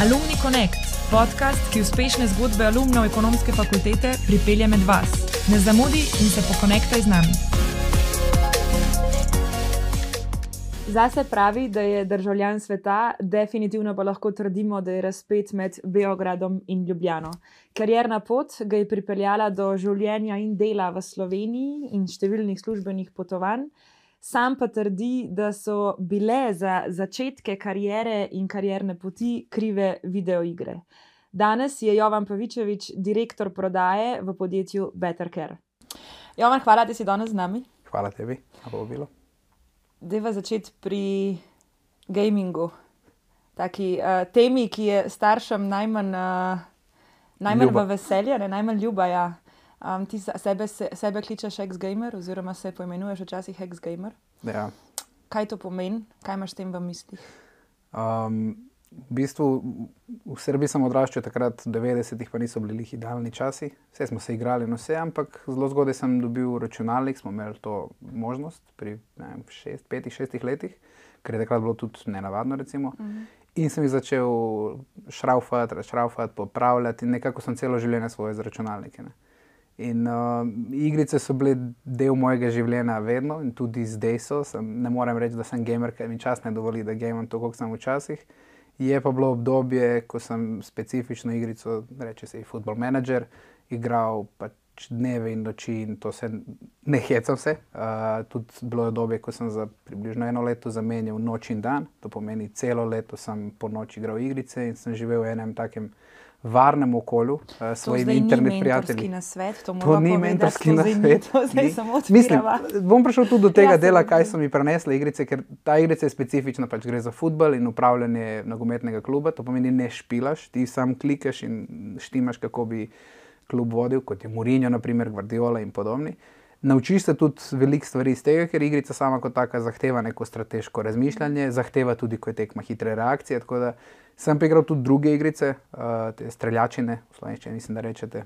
Alumni Connect, podcast, ki uspešne zgodbe alumnov ekonomske fakultete pripelje med vas. Ne zamudi in se pokonektaj z nami. Zase pravi, da je državljan sveta, definitivno pa lahko trdimo, da je razpet med Beogradom in Ljubljano. Karjerna pot ga je pripeljala do življenja in dela v Sloveniji in številnih službenih potovanj sam pa trdi, da so bile za začetke karijere in karierne poti krive videoigre. Danes je Jovan Pavičevič, direktor prodaje v podjetju Better Care. Jovan, hvala, da si danes z nami. Hvala tebi, da bo bilo. Deva začeti pri gamingu, taki uh, temi, ki je staršem najmanj, uh, najmanj v veselje, ne, najmanj ljubaja. Um, ti sebe, sebe kličeš ex-gamer, oziroma se poimenuješ včasih ex-gamer. Ja. Kaj to pomeni, kaj imaš s tem v mislih? Um, v bistvu v Srbiji sem odraščal takrat, v 90-ih pa niso bili idealni časi, vse smo se igrali, no vse, ampak zelo zgodaj sem dobil računalnik, smo imeli to možnost pri 5-6 letih, ker je takrat bilo tudi nenavadno. Recimo. Uh mhm. -huh. In sem jih začel šraufati, šraufati, popravljati, in nekako sem celo življenje svoje z računalniki. Ne. In uh, igrice so bile del mojega življenja vedno in tudi zdaj so. Sem, ne morem reči, da sem gamer, ker mi čas ne dovoli, da gamem to, kot sem včasih. Je pa bilo obdobje, ko sem specifično igrico, reče se, Football Manager, igral pač dneve in noči in to se ne hecam se. Uh, tudi bilo je obdobje, ko sem za približno eno leto zamenjal noč in dan, to pomeni celo leto sem po noči igral igrice in sem živel v enem takem varnem okolju, uh, svojimi internet prijatelji. Na svet, to, to ni mentorski na svet. Mislim, bom prišel tudi do tega ja, dela, kaj so mi prenesle igrice, ker ta igrica je specifična, pač gre za futbol in upravljanje nogometnega kluba. To pomeni, ne špilaš, ti sam klikaš in štimaš, kako bi klub vodil, kot je Murinjo, naprimer, Guardiola in podobni. Naučiš se tudi veliko stvari iz tega, ker igrica sama kot taka zahteva neko strateško razmišljanje, zahteva tudi, ko je tekma hitre reakcije. Sem pa igral tudi druge igrice, uh, te streljačine, v slovenščini, mislim, da rečete.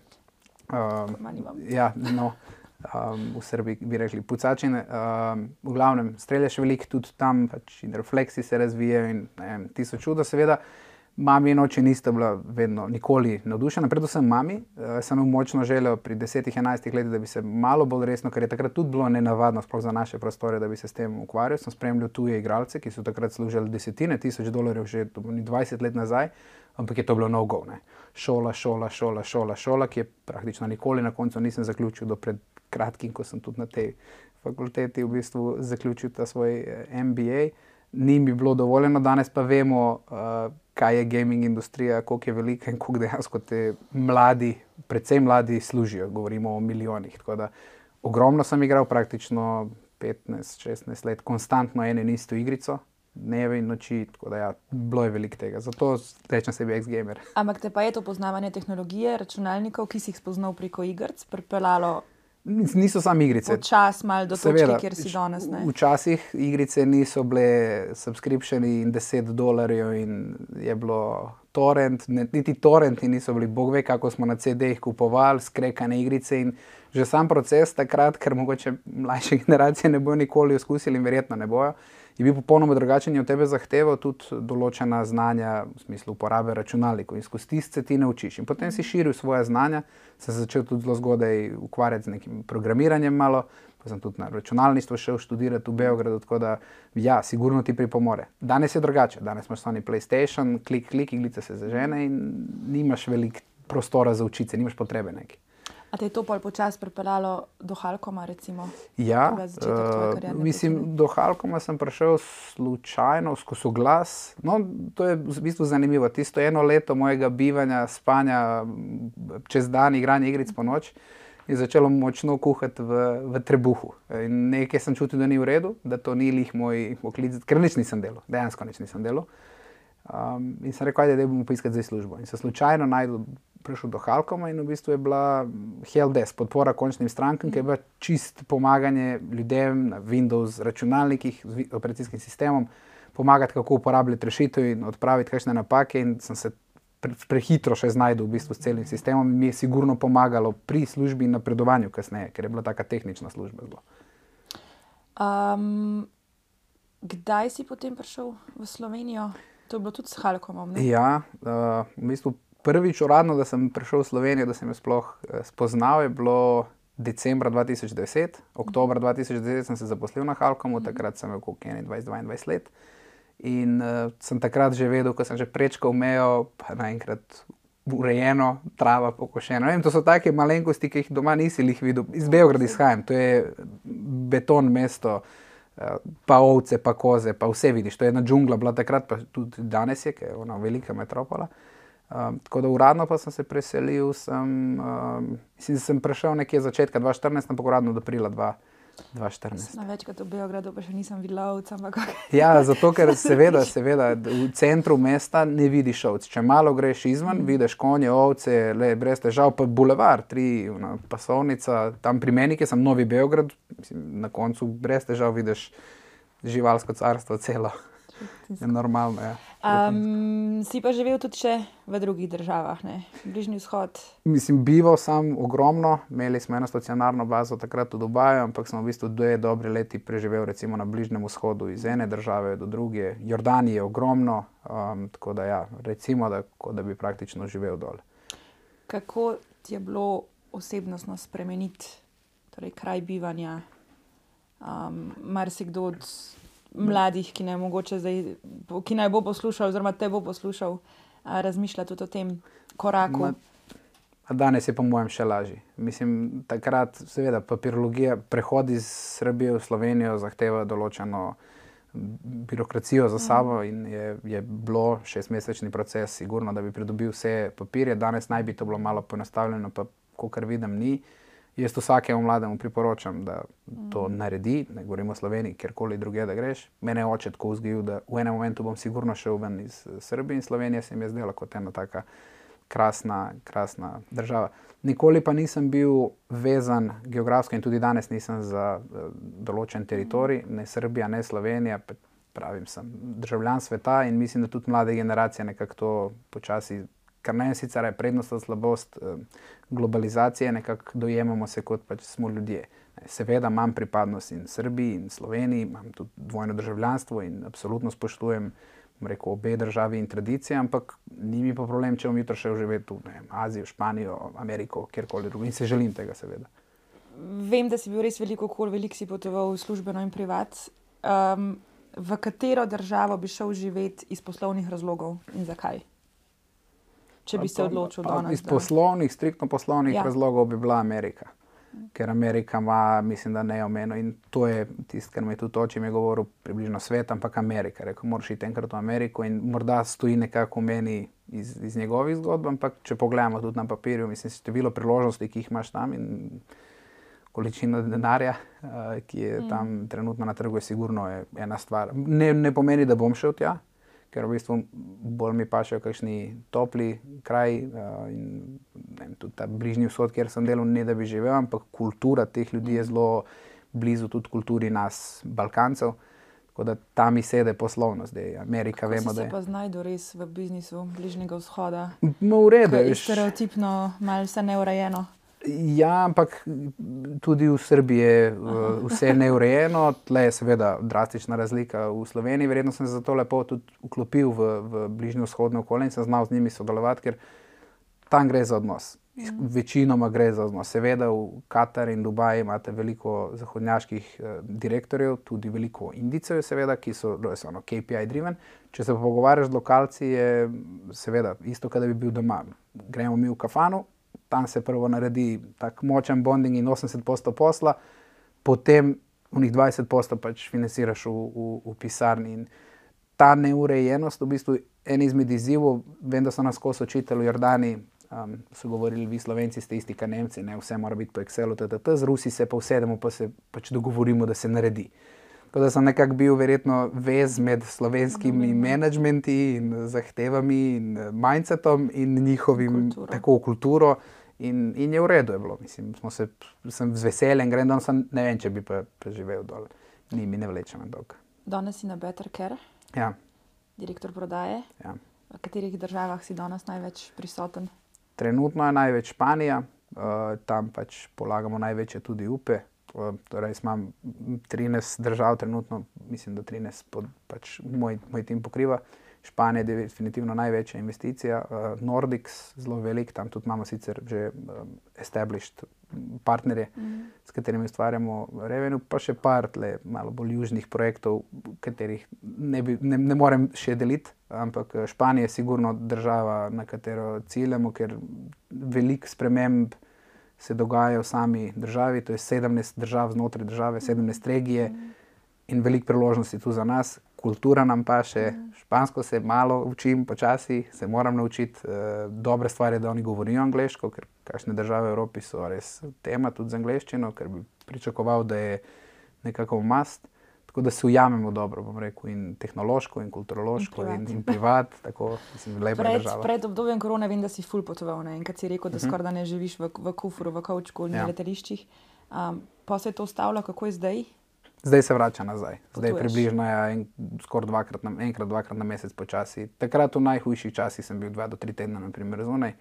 Um, ja, no, um, v Srbiji bi rekli pucačine. Um, v glavnem, streljaš veliko tudi tam, pač in refleksi se razvijajo in ne, ti so čudo, seveda. Mami in oči nista bila vedno, nikoli navdušena, predvsem mami. Uh, sem imel močno željo pri 10-11 letih, da bi se malo bolj resno, ker je takrat tudi bilo nenavadno, sploh za naše prostore, da bi se s tem ukvarjal. Sem spremljal tuje igralce, ki so takrat služili desetine tisoč dolarjev, že 20 let nazaj, ampak je to bilo no-go. Šola, šola, šola, šola, šola, ki je praktično nikoli na koncu nisem zaključil, do pred kratkim, ko sem tudi na tej fakulteti v bistvu zaključil ta svoj eh, MBA. Ni mi bilo dovoljeno, danes pa vemo. Uh, kaj je gaming industrija, koliko je velika in koliko dejansko te mladi, predvsem mladi, služijo. Govorimo o milijonih. Ogromno sem igral, praktično 15-16 let, konstantno eno in isto igrico. Dneve in noči, tako da ja, bilo je veliko tega. Zato rečem sebi ex-gamer. Ampak te pa je to poznavanje tehnologije, računalnikov, ki si jih spoznal preko igric, pripeljalo Niso samo igrice. Čas malo do tega, kjer si danes. Ne? Včasih igrice niso bile subskripcijani in 10 dolarjev, in je bilo torrent, ne, niti torrenti niso bili, bog ve, kako smo na CD-jih kupovali, skrekane igrice. In že sam proces takrat, ker mogoče mlajše generacije ne bojo nikoli izkusili in verjetno ne bojo je bil popolnoma drugačen in od tebe zahteval tudi določena znanja v smislu uporabe računalnikov. In skozi tiste ti naučiš. In potem si širil svoje znanja, se začel tudi zelo zgodaj ukvarjati z nekim programiranjem malo. Pa sem tudi na računalništvo šel študirati v Beogradu, tako da, ja, sigurno ti pripomore. Danes je drugače, danes imaš samo PlayStation, klik, klik, iglice se zažene in nimaš veliko prostora za učiti, nimaš potrebe neki. A te je to pol počasi pripeljalo do Halkoma? Recimo, ja, uh, mislim, do Halkoma sem prišel slučajno, skozi glas. No, to je v bistvu zanimivo. Tisto eno leto mojega bivanja, spanja čez dan, igranja igric po noč. Je začelo močno kuhati v, v trebuhu. In nekaj sem čutil, da ni v redu, da to ni lih moj poklic, ker nič nisem delal, dejansko nič nisem delal. Um, in sem rekel, da bom poiskal zdaj službo. In se slučajno najdel prišel do Halkoma in v bistvu je bila HLDS, podpora končnim strankam, ki je bila čist pomaganje ljudem na Windows računalnikih z operacijskim sistemom, pomagati, kako uporabljati rešitev in odpraviti kakšne napake. In sem se pre, prehitro še znašel v bistvu s celim sistemom in mi je sigurno pomagalo pri službi in napredovanju kasneje, ker je bila taka tehnična služba. Um, kdaj si potem prišel v Slovenijo? To je bilo tudi s Halkomom. Ne? Ja, uh, v bistvu prvič uradno, da sem prišel v Slovenijo, da sem jo sploh uh, spoznal, je bilo decembra 2010. Oktober 2010 sem se zaposlil na Halkomu, takrat sem imel kot 21-22 let. In uh, sem takrat že vedel, ko sem že prečkal mejo, pa naenkrat urejeno, trava pokošena. Vem, to so take malenkosti, ki jih doma nisi jih videl. Iz Beograda izhajam, to je beton mesto, uh, pa ovce, pa koze, pa vse vidiš. To je ena džungla, bila takrat, pa tudi danes je, ker je ona velika metropola. Um, tako da uradno pa sem se preselil, sem, um, mislim, sem prišel nekje začetka 2014, ampak uradno do aprila 2014. 2014. Na večkrat v Beogradu pa še nisem videl ovca. Ja, zato ker seveda, seveda v centru mesta ne vidiš ovc. Če malo greš izven, mm. vidiš konje, ovce, le, brez težav, pa bulevar, tri, una, pasovnica, tam pri meni, ki sem Novi Beograd, mislim, na koncu brez težav vidiš živalsko carstvo celo. Je normalno. Ja. Um, si pa živel tudi v drugih državah, ne? Bližnji vzhod. Mislim, bival sem ogromno, imeli smo eno stacionarno bazo takrat v Dubaju, ampak sem v bistvu dve dobri leti preživel recimo na Bližnjem vzhodu, iz ene države do druge. Jordanije je ogromno, um, tako da ja, recimo, da, da bi praktično živel dol. Kako ti je bilo osebnostno spremeniti torej kraj bivanja? Um, Mar si kdo od mladih, ki naj, zdaj, ki naj bo poslušal, oziroma te bo poslušal, razmišljati tudi o tem koraku. Ma, danes je, po mojem, še lažje. Mislim, takrat, seveda, papirologija, prehod iz Srbije v Slovenijo zahteva določeno birokracijo za sabo mm. in je, je bilo šestmesečni proces, sigurno, da bi pridobil vse papirje. Danes naj bi to bilo malo poenostavljeno, pa kar vidim, ni. Jaz vsakemu mlademu priporočam, da to mm. naredi, ne govorimo o Sloveniji, kjerkoli drugje, da greš. Mene je oče tako vzgojil, da v enem momentu bom sigurno šel ven iz Srbije in Slovenije se mi je zdela kot ena taka krasna, krasna država. Nikoli pa nisem bil vezan geografsko in tudi danes nisem za uh, določen teritorij, ne Srbija, ne Slovenija. Pravim, sem državljan sveta in mislim, da tudi mlade generacije nekako to počasi kar ne sicer je prednost ali slabost eh, globalizacije, nekako dojemamo se kot pač smo ljudje. Seveda imam pripadnost in Srbiji in Sloveniji, imam tudi dvojno državljanstvo in absolutno spoštujem rekel, obe državi in tradicije, ampak ni mi pa problem, če bom jutro šel živeti v Azijo, Španijo, Ameriko, kjerkoli drugje in se želim tega, seveda. Vem, da si bil res veliko kol, veliko si potoval službeno in privat. Um, v katero državo bi šel živeti iz poslovnih razlogov in zakaj? Če bi se odločil danes. Iz poslovnih, striktno poslovnih ja. razlogov bi bila Amerika. Ker Amerika ima, mislim, da ne omeno in to je tisto, kar mi tudi oči mi je govoril, približno svet, ampak Amerika. Rekel, moraš iti enkrat v Ameriko in morda stoji nekako v meni iz, iz njegovih zgodb, ampak če pogledamo tudi na papirju, mislim, število priložnosti, ki jih imaš tam in količina denarja, uh, ki je mm. tam trenutno na trgu, je sigurno je ena stvar. Ne, ne pomeni, da bom šel tja, ker v bistvu bolj mi pašejo kakšni topli kraj uh, in vem, tudi ta bližnji vzhod, kjer sem delal, ne da bi živel, ampak kultura teh ljudi je zelo blizu tudi kulturi nas, Balkancev. Tako da tam izsede poslovno, zdaj Amerika, Kako vemo, da je. Se pa znajdu res v biznisu bližnjega vzhoda. No, v redu. Stereotipno, malce neurejeno. Ja, ampak tudi v Srbiji je vse neurejeno, tle je seveda drastična razlika v Sloveniji. Verjetno sem se zato lepo tudi vklopil v, v bližnjo vzhodno okolje in sem znal z njimi sodelovati, ker tam gre za odnos. Večinoma gre za odnos. Seveda v Katarju in Dubaju imate veliko zahodnjaških eh, direktorjev, tudi veliko indicev, seveda, ki so ono, KPI-driven. Če se pogovarjaš z lokalci, je seveda isto, kot da bi bil doma. Gremo mi v kafanu, tam se prvo naredi tako močen bonding in 80% posla, potem v njih 20% pač financiraš v, v, v pisarni. In ta neurejenost, v bistvu en izmed izzivov, vem, da so nas kos učitelji v Jordani. Um, so govorili, vi slovenci ste isti, kot Nemci, ne vse mora biti po Excelu, ttt, z Rusi se pa usedemo, pa se pač dogovorimo, da se naredi. Tako da sem nekako bil verjetno vez med slovenskimi menedžmenti in zahtevami in mindsetom in njihovim kulturo. tako kulturo. In, in je v redu, je bilo. Mislim, se, sem z veseljem grem dol, sem, ne vem, če bi pa preživel dol. Ni mi ne vlečem dolgo. Danes si na Better Care, ja. direktor prodaje. Ja. V katerih državah si danes največ prisoten? Trenutno je največ Španija, uh, tam pač polagamo največje tudi upe. Uh, torej, imam 13 držav, trenutno mislim, da 13 pod, pač moj, moj tim pokriva. Španija je definitivno največja investicija, uh, Nordics zelo velik, tam tudi imamo sicer že um, established partnerje, mm. s katerimi ustvarjamo revenue, pa še par tle, malo bolj južnih projektov, katerih ne, bi, ne, ne morem še deliti. Ampak eh, Španija je sigurno država, na katero ciljamo, ker veliko sprememb se dogaja v sami državi. To je 17 držav znotraj države, 17 regije in veliko priložnosti tu za nas, kultura nam pa še, mm. špansko se malo učim, počasi se moram naučiti. Uh, dobre stvari je, da oni govorijo angliško, ker kakšne države v Evropi so res tema tudi za angliščino, ker bi pričakoval, da je nekako mast. Tako da se ujamemo dobro, bom rekel, in tehnološko, in kulturološko, in, in privat. Tako, mislim, pred, pred obdobjem korona vem, da si ful potoval. Ne? In kad si rekel, da uh mhm. -huh. skoraj ne živiš v, v kufru, v kaučku, na ja. letališčih. Um, pa se je to ustavilo, kako je zdaj? Zdaj se vrača nazaj, zdaj je približno ja, en, skoraj dvakrat, enkrat, dvakrat na mesec počasi. Takrat v najhujših časih sem bil dva do tri tedne, naprimer, zunaj,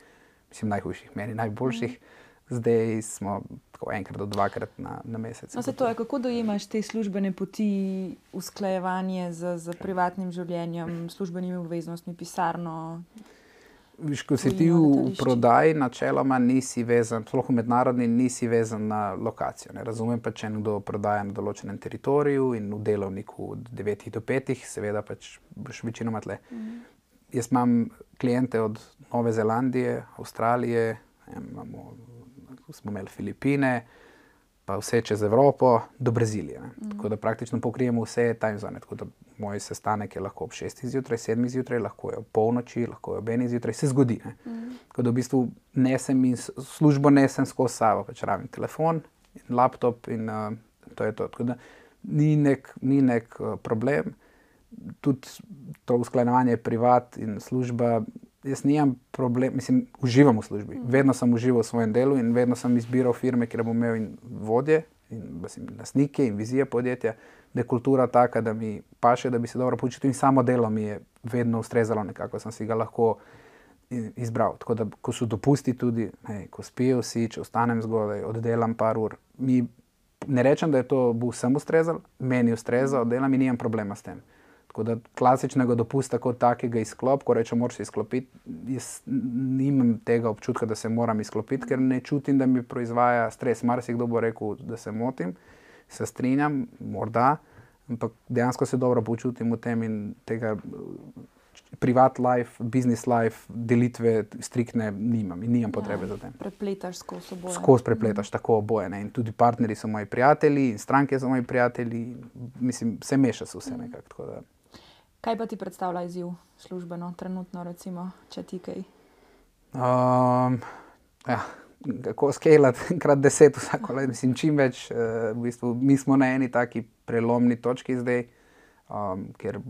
mislim, najhujših, meni najboljših. Mm. Zdaj smo tako enkrat do dvakrat na, na mesec. No, to je, kako dojemaš te službene poti, usklajevanje z, z privatnim življenjem, službenimi obveznostmi, pisarno? Viš, ko si ti v prodaji, načeloma nisi vezan, sploh mednarodni, nisi vezan na lokacijo. Ne. Razumem pa, če nekdo prodaja na določenem teritoriju in v delovniku od 9 do 5, seveda pač boš večinoma tle. Mm. Jaz imam klijente od Nove Zelandije, Avstralije, imamo, smo imeli Filipine, pa vse čez Evropo, do Brazilije. Mm. Tako da praktično pokrijemo vse time zone. Tako da moj sestanek je lahko ob 6 zjutraj, 7 zjutraj, lahko je ob polnoči, lahko je ob 1 zjutraj, se zgodi. Mm. Tako da v bistvu nesem in službo nesem skozi sabo, pač rabim telefon in laptop in uh, to je to. Tako da ni nek, ni nek uh, problem. Tudi to usklajevanje privat in služba jaz nimam problem, mislim, uživam v službi. Mm. Vedno sem užival v svojem delu in vedno sem izbiral firme, kjer bom imel vodje, in lastnike in vizije podjetja, da je kultura taka, da mi paše, da bi se dobro počutil in samo delo mi je vedno ustrezalo, nekako sem si ga lahko izbral. Tako da, ko so dopusti tudi, hej, ko spijo vsi, če ostanem zgodaj, oddelam par ur. Mi, ne rečem, da je to bo vsem ustrezalo, meni ustreza, oddelam in nimam problema s tem. Tako da klasičnega dopusta kot takega izklop, ko rečem, moraš izklopiti, jaz nimam tega občutka, da se moram izklopiti, ker ne čutim, da mi proizvaja stres. Mar si kdo bo rekel, da se motim, se strinjam, morda, ampak dejansko se dobro počutim v tem in tega privat life, business life, delitve striktne nimam in nimam potrebe ja, za tem. Prepletaš skozi oboje. Skozi prepletaš mm. tako oboje. Ne? In tudi partnerji so moji prijatelji, in stranke so moji prijatelji, mislim, se meša se vse nekako. Kaj pa ti predstavlja izziv službeno, trenutno, recimo, če ti kaj? Um, ja, kako skelati, krat deset, vsako leto, mislim, čim več. Uh, v bistvu, mi smo na eni taki prelomni točki zdaj, um, ker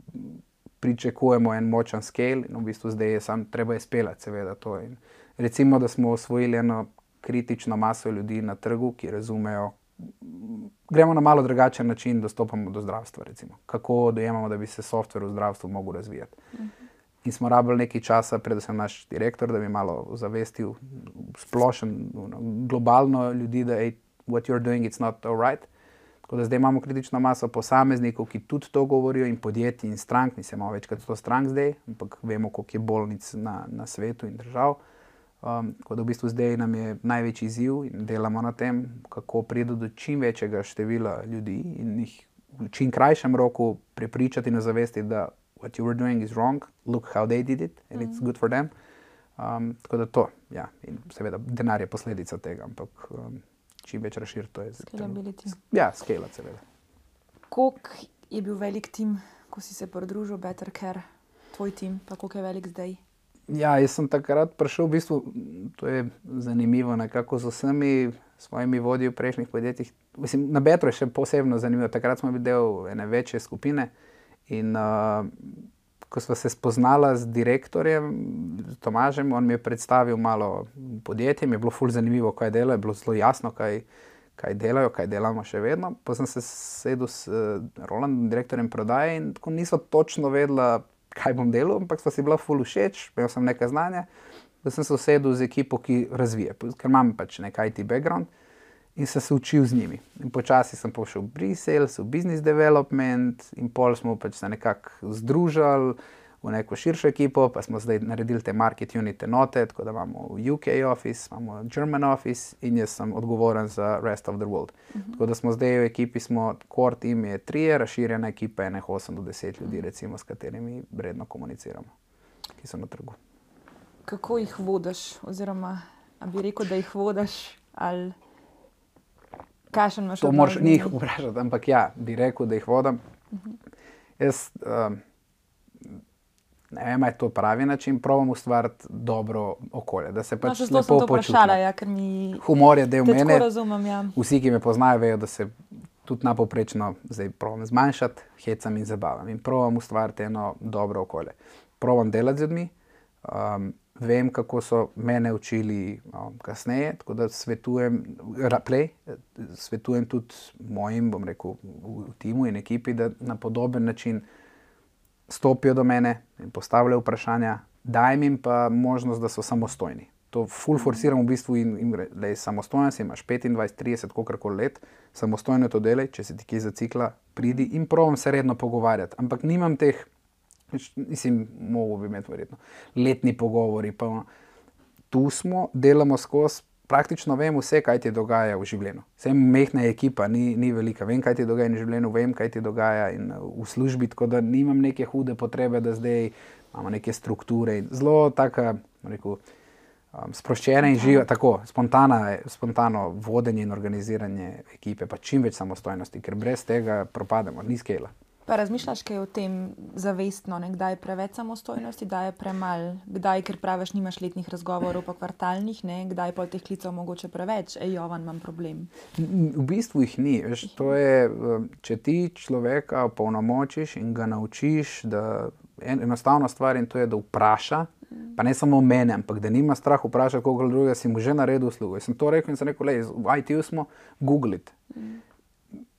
pričakujemo en močen skel in v bistvu zdaj je samo treba izpeljati, seveda. Recimo, da smo osvojili eno kritično maso ljudi na trgu, ki razumejo, gremo na malo drugačen način dostopamo do zdravstva. Recimo. Kako dojemamo, da bi se softver v zdravstvu razvijati. Uh mhm. In smo rabili nekaj časa, predvsem naš direktor, da bi malo zavestil splošen, globalno ljudi, da je what you're doing, it's not all right. Tako da zdaj imamo kritično maso posameznikov, ki tudi to govorijo, in podjetij in strank, nisem imel več kot 100 strank zdaj, ampak vemo, koliko je bolnic na, na svetu in držav. Um, tako da v bistvu zdaj nam je največji izziv in delamo na tem, kako priti do čim večjega števila ljudi in jih v čim krajšem roku prepričati in zavesti, da what you were doing is wrong, look how they did it and mm. it's good for them. Um, tako da to, ja, in seveda denar je posledica tega, ampak um, čim več razširiti to je zelo. Ja, skala, seveda. Kok je bil velik tim, ko si se pridružil, Better Care, tvoj tim, pa koliko je velik zdaj? Ja, jaz sem takrat prišel, v bistvu, to je zanimivo, nekako z vsemi svojimi vodji v prejšnjih podjetjih. Mislim, na Betru je še posebno zanimivo. Takrat smo bili del ene večje skupine. In uh, ko smo se spoznali z direktorjem, Tomažem, on mi je predstavil malo podjetje, mi je bilo fully zanimivo, kaj delajo, je bilo zelo jasno, kaj, kaj delajo, kaj delamo še vedno. Pa sem se sedel s uh, Rolandom, direktorjem prodaje, in tako nismo točno vedeli kaj bom delal, ampak sva si bila ful všeč, imel sem nekaj znanja, da sem se usedel z ekipo, ki razvija, ker imam pač nekaj ti background in sem se učil z njimi. In počasi sem pošel v Brisel, v business development in pol smo pač se nekako združili. V neko širšo ekipo, pa smo zdaj naredili te market unit enote, tako da imamo UK office, imamo German office in jaz sem odgovoren za rest of the world. Uh -huh. Tako da smo zdaj v ekipi, smo core team je trije, razširjena ekipa je nekaj 8 do 10 ljudi, recimo, s katerimi vredno komuniciramo, ki so na trgu. Kako jih vodiš, oziroma bi rekel, da jih vodiš? Ali... Kakšen imaš To moraš njih vprašati, ampak ja, bi rekel, da jih vodim. Uh -huh. Jaz um, ne vem, je to pravi način, pravim ustvariti dobro okolje. Da se pač no, lepo počutim. Ja, mi... Humor je del mene. Razumem, ja. Vsi, ki me poznajo, vejo, da se tudi napoprečno zdaj pravim zmanjšati, hecam in zabavam. In pravim ustvariti eno dobro okolje. Pravim delati z ljudmi. Um, vem, kako so mene učili um, kasneje, tako da svetujem, play, svetujem tudi mojim, bom rekel, v timu in ekipi, da na podoben način stopijo do mene in postavljajo vprašanja, dajem jim pa možnost, da so samostojni. To full forciram v bistvu in, in da je samostojen, si imaš 25, 30, koliko koli let, samostojno to delaj, če se ti kje zacikla, pridi in provam se redno pogovarjati. Ampak nimam teh Mislim, mogo bi imeti verjetno letni pogovori. Pa, tu smo, delamo skozi, praktično vem vse, kaj ti dogaja v življenju. Sem mehna ekipa, ni, ni velika. Vem, kaj ti dogaja v življenju, vem, kaj ti dogaja v službi, tako da nimam neke hude potrebe, da zdaj imamo neke strukture. Zelo tako, rekel. Um, sproščene in žive, tako spontana, spontano vodenje in organiziranje ekipe, pa čim več samostojnosti, ker brez tega propademo, ni skela. Pa razmišljaš kaj o tem zavestno, ne? kdaj je preveč samostojnosti, kdaj je premalo, kdaj, ker praviš, nimaš letnih razgovorov, pa kvartalnih, ne? kdaj pa teh klicev mogoče preveč, ej, jovan, imam problem. V bistvu jih ni. Veš, je, um, če ti človeka polnomočiš in ga naučiš, da en, enostavna stvar in to je, da vpraša. Pa ne samo mene, ampak da nima strah vprašati koga drugega, si mu že naredil uslugo. Jaz sem to rekel in sem rekel, le, v IT-u smo, Google it. Mm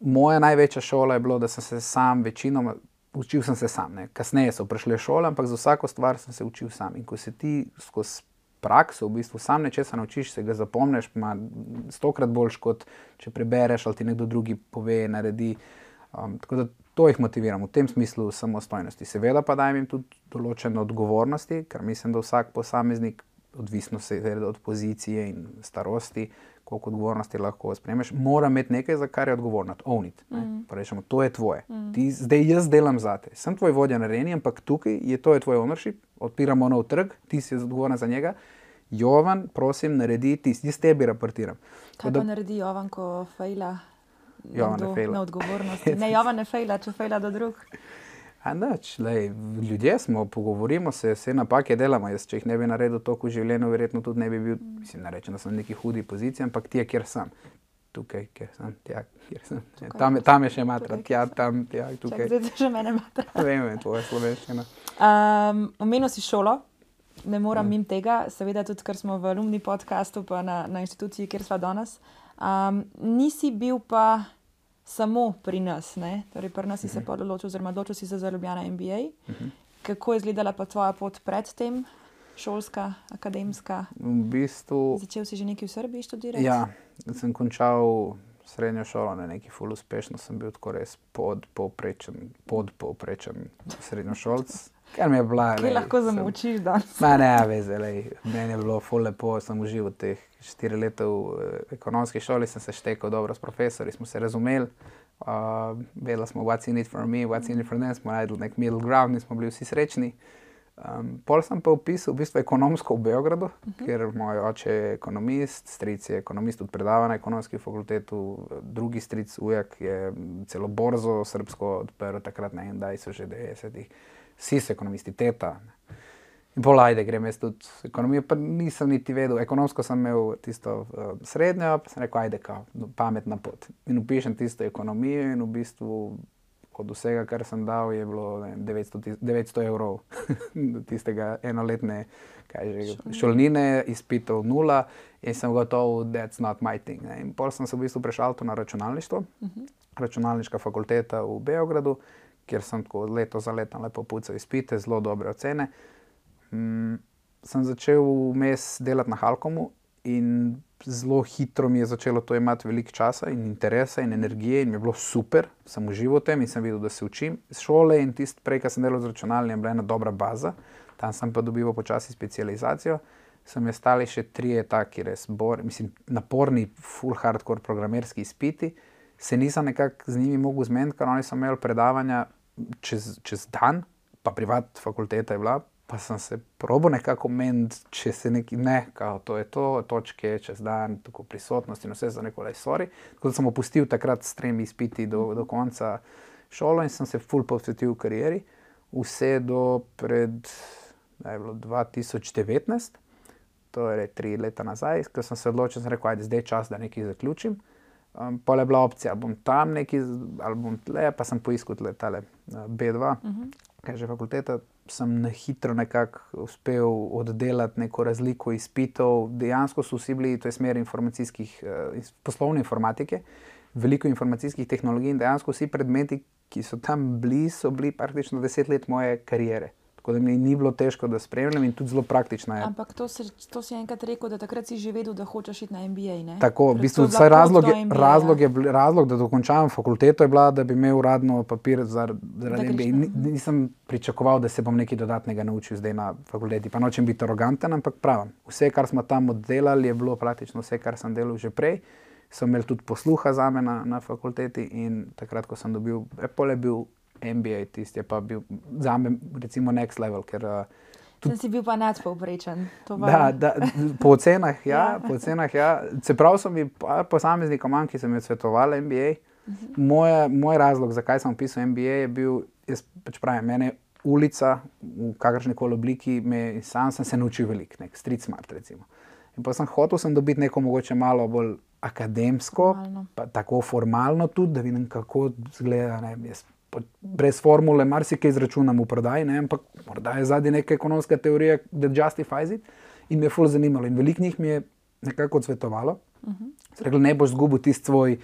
moja največja šola je bilo, da sem se sam, večinoma, učil sem se sam. Ne. Kasneje so prišle šole, ampak za vsako stvar sem se učil sam. In ko se ti skozi prakso, v bistvu sam nečesa naučiš, se ga zapomniš, ima stokrat boljš, kot če prebereš ali ti nekdo drugi pove, naredi. Um, tako da to jih motiviram v tem smislu samostojnosti. Seveda pa dajem jim tudi določene odgovornosti, ker mislim, da vsak posameznik, odvisno se od pozicije in starosti, koliko odgovornosti lahko sprejmeš, mora imeti nekaj, za kar je odgovoren, ovnit. Mm. Rečemo, to je tvoje. Mm. Ti, zdaj jaz delam za te. Sem tvoj vodja na reni, ampak tukaj je to je tvoj ownership, odpiramo nov trg, ti si odgovoren za njega. Jovan, prosim, naredi ti, jaz tebi raportiram. Kaj da, pa naredi Jovan, ko fejla? Jovan ne fejla. Na odgovornosti. Ne, Jovan ne fejla, če fejla do drugih. Nač, lej, ljudje smo, pogovorimo se, vse napake delamo. Jaz, če jih ne bi naredil tako v življenju, verjetno tudi ne bi bil, mislim, ne rečem, da sem v neki hudi poziciji, ampak ti je, kjer sem. Tukaj, kjer sem, tja, kjer sem. Tukaj, tam, tam je še matra, tja, tam, tja, tukaj. Zdaj že mene matra. Vem, je tvoja slovenščina. Um, omenil si šolo, ne moram mm. mim tega, seveda tudi, ker smo v alumni podkastu, pa na, na inštituciji, kjer smo danes. Um, nisi bil pa samo pri nas, ne? torej pri nas si se mhm. odločil, oziroma odločil si se za Ljubljana MBA. Uh mhm. -huh. Kako je izgledala pa tvoja pot predtem, šolska, akademska? V bistvu, Začel si že nekaj v Srbiji študirati? Ja, sem končal srednjo šolo, ne neki ful uspešno, sem bil tako res podpovprečen, podpovprečen srednjošolc. Ker mi je bila. Kaj lahko zamučiš danes? Ma ne, veze, lej. meni je bilo ful lepo, sem užival teh štiri leta v eh, ekonomski šoli, sem se štekel dobro s profesori, smo se razumeli. Uh, vedeli smo, what's in it for me, what's in it for them, smo najdli nek middle ground in smo bili vsi srečni. Um, pol sem pa upisal v bistvu ekonomsko v Beogradu, uh mhm. -huh. ker moj oče je ekonomist, stric je ekonomist, tudi predava na ekonomski fakulteti, drugi stric, ujak je celo borzo srpsko odprl takrat na en, da so že 90-ih vsi so ekonomisti, teta. In polajde, grem jaz tudi ekonomijo, pa nisem niti vedel. Ekonomsko sem imel tisto uh, srednjo, pa sem rekel, ajde, kao, no, pametna pot. In upišem tisto ekonomijo, in v bistvu od vsega, kar sem dal, je bilo ne, 900, 900 evrov tistega enoletne že, šolnine, izpitev nula, in sem gotov, da je to not my thing. Ne. In pol sem se v bistvu prešal na računalništvo, uh mhm. -huh. računalniška fakulteta v Beogradu kjer sem tako leto za letom lepo pucal izpite, zelo dobre ocene. Mm, sem začel vmes delati na Halkomu in zelo hitro mi je začelo to imeti veliko časa in interesa in energije, in mi je bilo super, sem užival v tem in sem videl, da se učim. Šole in tisti, prej, ki sem delal z računalnikom, je bila ena dobra baza, tam sem pa dobival počasi specializacijo. Sem jaz stali še tri taki res bor, mislim, naporni, full hardcore programerski izpiti. Se nisem nekako z njimi mogel zmeniti, ker oni so imeli predavanja čez, čez dan, pa privat fakulteta je bila, pa sem se probo nekako meniti, če se nekaj ne, kao, to je to, točke čez dan, tako prisotnost in vse za neko lajsori. Tako da sem opustil takrat s tremi izpiti do, do konca šolo in sem se full posvetil karieri, vse do pred, da je bilo 2019. To je tri leta nazaj, ko sem se odločil, da je zdaj čas, da nekaj zaključim. Um, pa je bila opcija, bom tam neki, ali bom tle, pa sem poiskal tle, tale B2, uh -huh. kaj že fakulteta. Sem na hitro nekako uspel oddelati neko razliko izpitov. Dejansko so vsi bili, to je smer informacijskih, uh, poslovne informatike, veliko informacijskih tehnologij in dejansko vsi predmeti, ki so tam bili, so bili praktično deset let moje kariere. Tako da mi ni bilo težko, da spremljam in tudi zelo praktično je. Ampak to, se, to si enkrat rekel, da takrat si že vedel, da hočeš iti na MBA. Ne? Tako, v bistvu, razlog, je, razlog, je, razlog, da dokončam fakulteto, je bila, da bi imel uradno papir za, zaradi MBA. Ni, nisem pričakoval, da se bom nekaj dodatnega naučil zdaj na fakulteti. Pa nočem biti aroganten, ampak pravim. Vse, kar smo tam oddelali, je bilo praktično vse, kar sem delal že prej. So imeli tudi posluha za me na, na fakulteti in takrat, ko sem dobil, Apple je bil MBA, tisti je pa bil za me, recimo, next level. Ker, uh, tudi, si bil pa nadpovprečen. Da, da, po ocenah, ja, ja. po ocenah, ja. Čeprav so mi posameznikom, ki so mi svetovali MBA, uh. -huh. moj, moj razlog, zakaj sem pisal MBA, je bil, jaz pač pravim, mene. Ulica, v kakršni koli obliki, me, sam sem se naučil veliko, nek street smart. Recimo. In pa sem hotel sem dobiti neko mogoče malo bolj akademsko, formalno. pa tako formalno tudi, da vidim, kako izgleda. Jaz brez formule, marsikaj izračunam v prodaji, ne? ampak morda je zadnji neka ekonomska teorija, da justifies it. In me je fully zanimalo. In veliko njih mi je nekako odsvetovalo. Uh mhm. -huh. Rekli, ne boš zgubil tisti svoj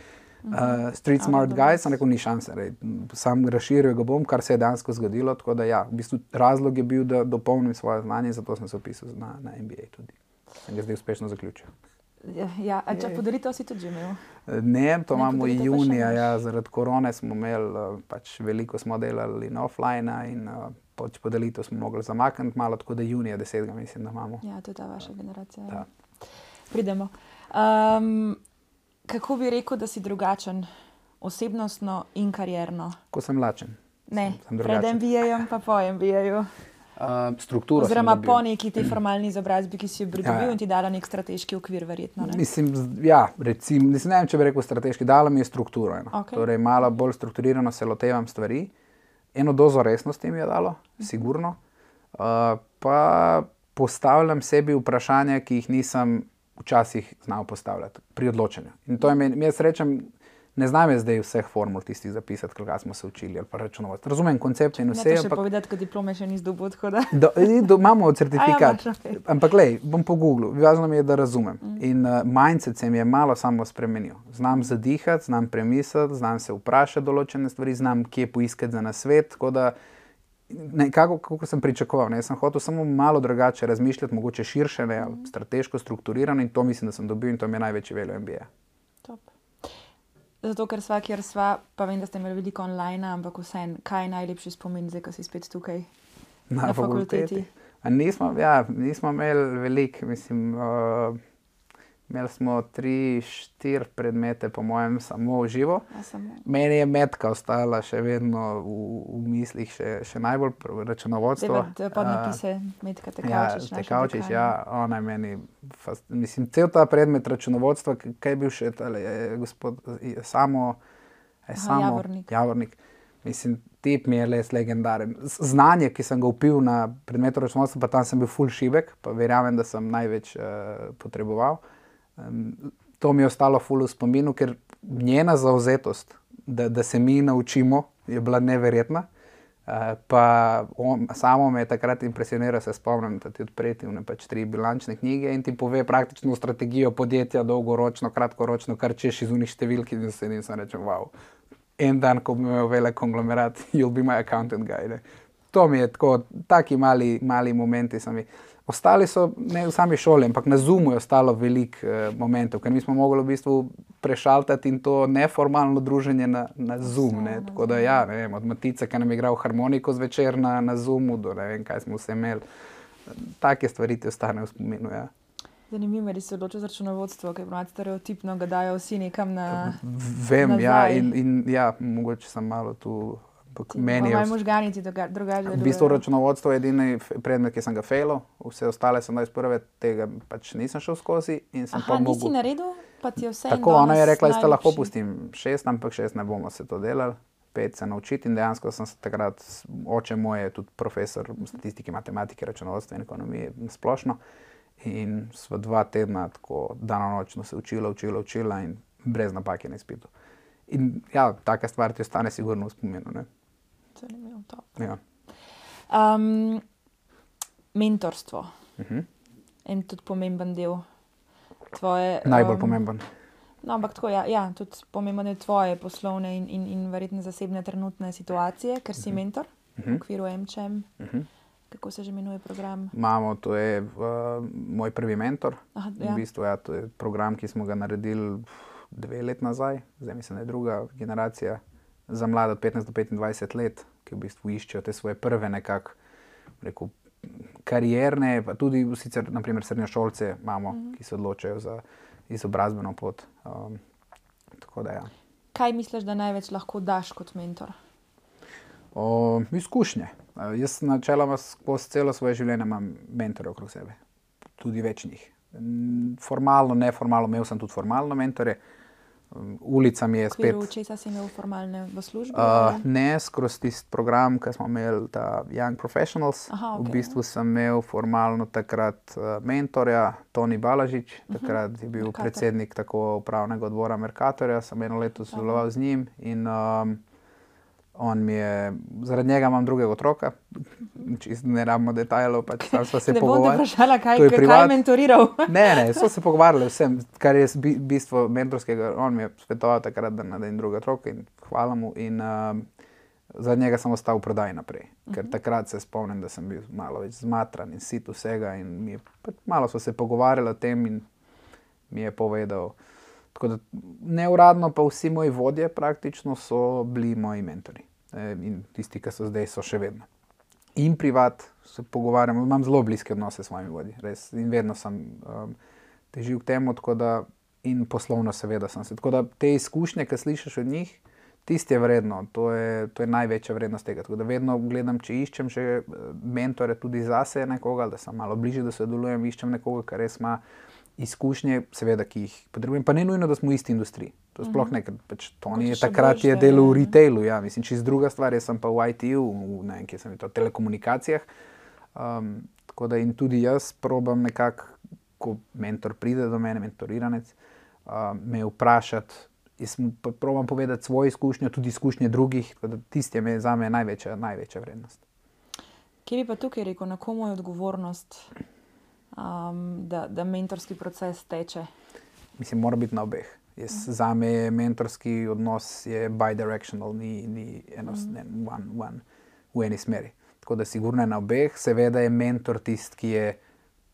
uh, street smart guy, sem rekel, ni šanse. Rej. Sam razširil ga bom, kar se je dejansko zgodilo. Tako da ja, v bistvu razlog je bil, da dopolnim svoje znanje, zato sem se opisal na, na MBA tudi. Sem ga zdaj uspešno zaključil. Ja, ja če podaritev si tudi imel? Ne, to ne, imamo junija, ja, zaradi korone smo imeli, eh, pač veliko smo delali in offline, in uh, pač podelitev smo mogli zamakniti malo, tako da junija 10. mislim, da imamo. Ja, to je ta vaša generacija. Ja. Pridemo. Um, kako bi rekel, da si drugačen, osebnostno in karjerno? Ko sem lačen. Ne, sem, sem pred MBA-jem, pa po MBA-ju uh, strukturo. Oziroma po neki tej formalni izobrazbi, ki si jo pridobil ja, in ti dala nek strateški okvir, verjetno. Ne? Mislim, ja, recim, ne vem, če bi rekel strateški, dala mi je strukturo. Okay. Torej, malo bolj strukturirano se lotevam stvari. Eno dozo resnosti mi je dalo, mhm. sigurno. Uh, pa postavljam sebi vprašanja, ki jih nisem včasih znal postavljati pri odločanju. In to je meni, jaz rečem, ne znam zdaj vseh formul tistih zapisati, kaj smo se učili ali pa računovodstvo. Razumem koncept in vse. Ne, še ampak, povedati, da diplome še nisi dobil. Do, do, imamo certifikat. ja, okay. Ampak, lej, bom po Googlu, važno mi je, da razumem. Mm. In uh, mindset se mi je malo samo spremenil. Znam zadihati, znam premisliti, znam se vprašati določene stvari, znam kje poiskati za nasvet. Nekako, kako sem pričakoval, ne? sem hotel samo malo drugače razmišljati, mogoče širše, ne, mm. strateško strukturirano in to mislim, da sem dobil in to mi je največji veljo MBA. Zato, ker sva, kjer sva, pa vem, da ste imeli veliko online, ampak vseeno, kaj je najlepši spomin, zdaj, ko si spet tukaj na, na fakulteti? fakulteti. Nismo, ja, nismo imeli veliko, mislim. Uh, Imeli smo tri, štiri predmete, po mojem, samo v živo. Meni je metka ostala še vedno v, v mislih, še, še najbolj računovodstvo. Je podnapise, metka tekavčič. Ja, tekavčič, ja, ona je meni, fast, mislim, cel ta predmet računovodstva, kaj je bil še tale, gospod, samo, je Aha, samo javornik. javornik. Mislim, tip mi je res legendaren. Znanje, ki sem ga upil na predmetu računovodstva, pa tam sem bil full šibek, pa verjamem, da sem največ uh, potreboval. Um, to mi je ostalo fully v spominu, ker njena zauzetost, da, da se mi naučimo, je bila neverjetna. Uh, pa on, samo me je takrat impresioniral, se spomnim, da ti odpreti v pač tri bilančne knjige in ti pove praktično strategijo podjetja, dolgoročno, kratkoročno, kar češ iz unih številk in se jim sem rekel, wow. En dan, ko bi imel velik konglomerat, you'll be my accountant guy. Ne? to mi je tako, taki mali, mali momenti. Sami. Ostali so ne v sami šoli, ampak na Zoomu je ostalo veliko eh, momentov, ker mi smo mogli v bistvu prešaltati in to neformalno druženje na, na Zoom. Ne. Tako da, ja, ne vem, od Matica, ki nam je igral harmoniko zvečer na, na Zoomu, do ne vem, kaj smo vse imeli. Take stvari ti ostanejo v spominu. Ja. Zanimivo je, da se odloča za računovodstvo, ker imaš stereotipno, da dajo vsi nekam na. Vem, ja, nazaj. in, in ja, mogoče sem malo tu. Ampak Meni je Moji možgani ti druga- drugače v bistvu računovodstvo je edini predmet, ki sem ga fejlo, vse ostale sem dal iz prve, tega pač nisem šel skozi. in sem Aha, nisi mogel- naredil, pa ti je vse. Tako ona je rekla, da lahko pustim šest, ampak šest ne bomo se to delali. Pet se naučiti in dejansko sem se takrat, oče moj je tudi profesor statistike, matematike, računovodstva in ekonomije splošno. In sva dva tedna tako dano nočno se učila, učila, učila in brez napake na izpitu. In ja, taka stvar ti ostane sigurno v spominu. Ne? Zanimivo, to. Ja. Um, mentorstvo. Uh -huh. En tudi pomemben del tvoje. Najbolj em, pomemben. No, ampak tako, ja, ja, tudi pomemben del tvoje poslovne in, in, in verjetno zasebne trenutne situacije, ker si mentor v Mhm. okviru MČM. Uh -huh. Kako se že imenuje program? Imamo, to je uh, moj prvi mentor. Aha, V ja. bistvu ja, to je program, ki smo ga naredili dve leti nazaj, zdaj mislim, da je druga generacija za mlade od 15 do 25 let, ki v bistvu iščejo te svoje prve nekako rekel, karierne, pa tudi sicer, naprimer, srednjošolce imamo, Mhm. ki se odločajo za izobrazbeno pot. Um, da ja. Kaj misliš, da največ lahko daš kot mentor? O, izkušnje. Jaz načeloma skozi celo svoje življenje imam mentore okrog sebe, tudi več njih. Mm, Formalno, neformalno, imel sem tudi formalno mentore. Um, Ulica mi je V spet. okviru česa si imel formalne v službi? Uh, ne skozi tisti program, ki smo imeli, ta Young Professionals. Aha, V okej. bistvu sem imel formalno takrat uh, mentorja Toni Balažič, takrat je bil Mercator. predsednik tako upravnega odbora Merkatorja, sem eno leto sodeloval z njim in um, on mi je, zaradi njega imam drugega otroka, čisto ne rabimo detajlov, pač sam sva se ne bom pogovarjali. vprašala, kaj, je kaj je privat. mentoriral. Ne, ne, so se pogovarjali vsem, kar je bi- bistvo mentorskega. On mi je svetoval takrat, da naredim druga otroka in hvala mu. In um, za njega sem ostal v prodaji naprej. Ker takrat se spomnim, da sem bil malo več zmatran in sit vsega. In mi je, pač malo smo se pogovarjali o tem in mi je povedal. Tako da neuradno pa vsi moji vodje praktično so bili moji mentori. E, In tisti, ki so zdaj, so še vedno. In privat se pogovarjam, imam zelo bliske odnose s svojimi vodji, res. In vedno sem um, težil k temu, tako da in poslovno, seveda, sem se. Tako da te izkušnje, ki slišiš od njih, tisti je vredno, to je, to je največja vrednost tega. Tako da vedno gledam, če iščem še eh, mentore tudi zase nekoga, da sem malo bližje, da sodelujem, iščem nekoga, ki res ima izkušnje, seveda, ki jih potrebujem. Pa ne nujno, da smo v isti industriji. To sploh ne, ker pač Toni je takrat je delal v retailu, ja, mislim, čist druga stvar, jaz sem pa v IT-ju, v ne vem, kje sem to, telekomunikacijah. Um, tako da in tudi jaz probam nekako, ko mentor pride do mene, mentoriranec, uh, me vprašati. Jaz mu probam povedati svoje izkušnje, tudi izkušnje drugih, tako da tisti je za me največja, največja vrednost. Kje bi pa tukaj rekel, na komu je odgovornost, um, da, da mentorski proces teče? Mislim, mora biti na obeh. Jaz, za me je mentorski odnos je bidirectional, ni, ni enostaven, one, one, v eni smeri. Tako da sigurno je na obeh, seveda je mentor tisti, ki je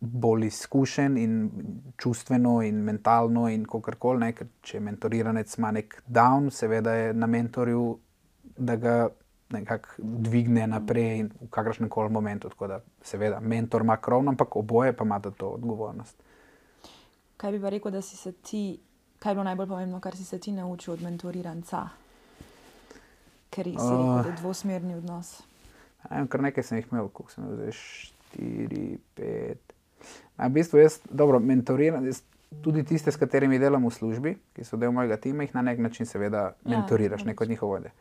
bolj izkušen in čustveno in mentalno in kakorkoli, ne, ker če mentoriranec ima nek down, seveda je na mentorju, da ga nekako dvigne naprej in v kakršnem koli momentu. Tako da seveda mentor ima krovno, ampak oboje pa imata to odgovornost. Kaj bi pa rekel, da si se ti, kaj je bilo najbolj pomembno, kar si se ti naučil od mentoriranca? Ker si rekel, da je dvosmerni odnos. Vem, kar nekaj sem jih imel, koliko sem imel, zdaj štiri, pet. A v bistvu jaz, dobro, mentoriram, jaz tudi tiste, s katerimi delam v službi, ki so del mojega tima, jih na nek način seveda Ja, mentoriraš, logično. neko od njihov vodje.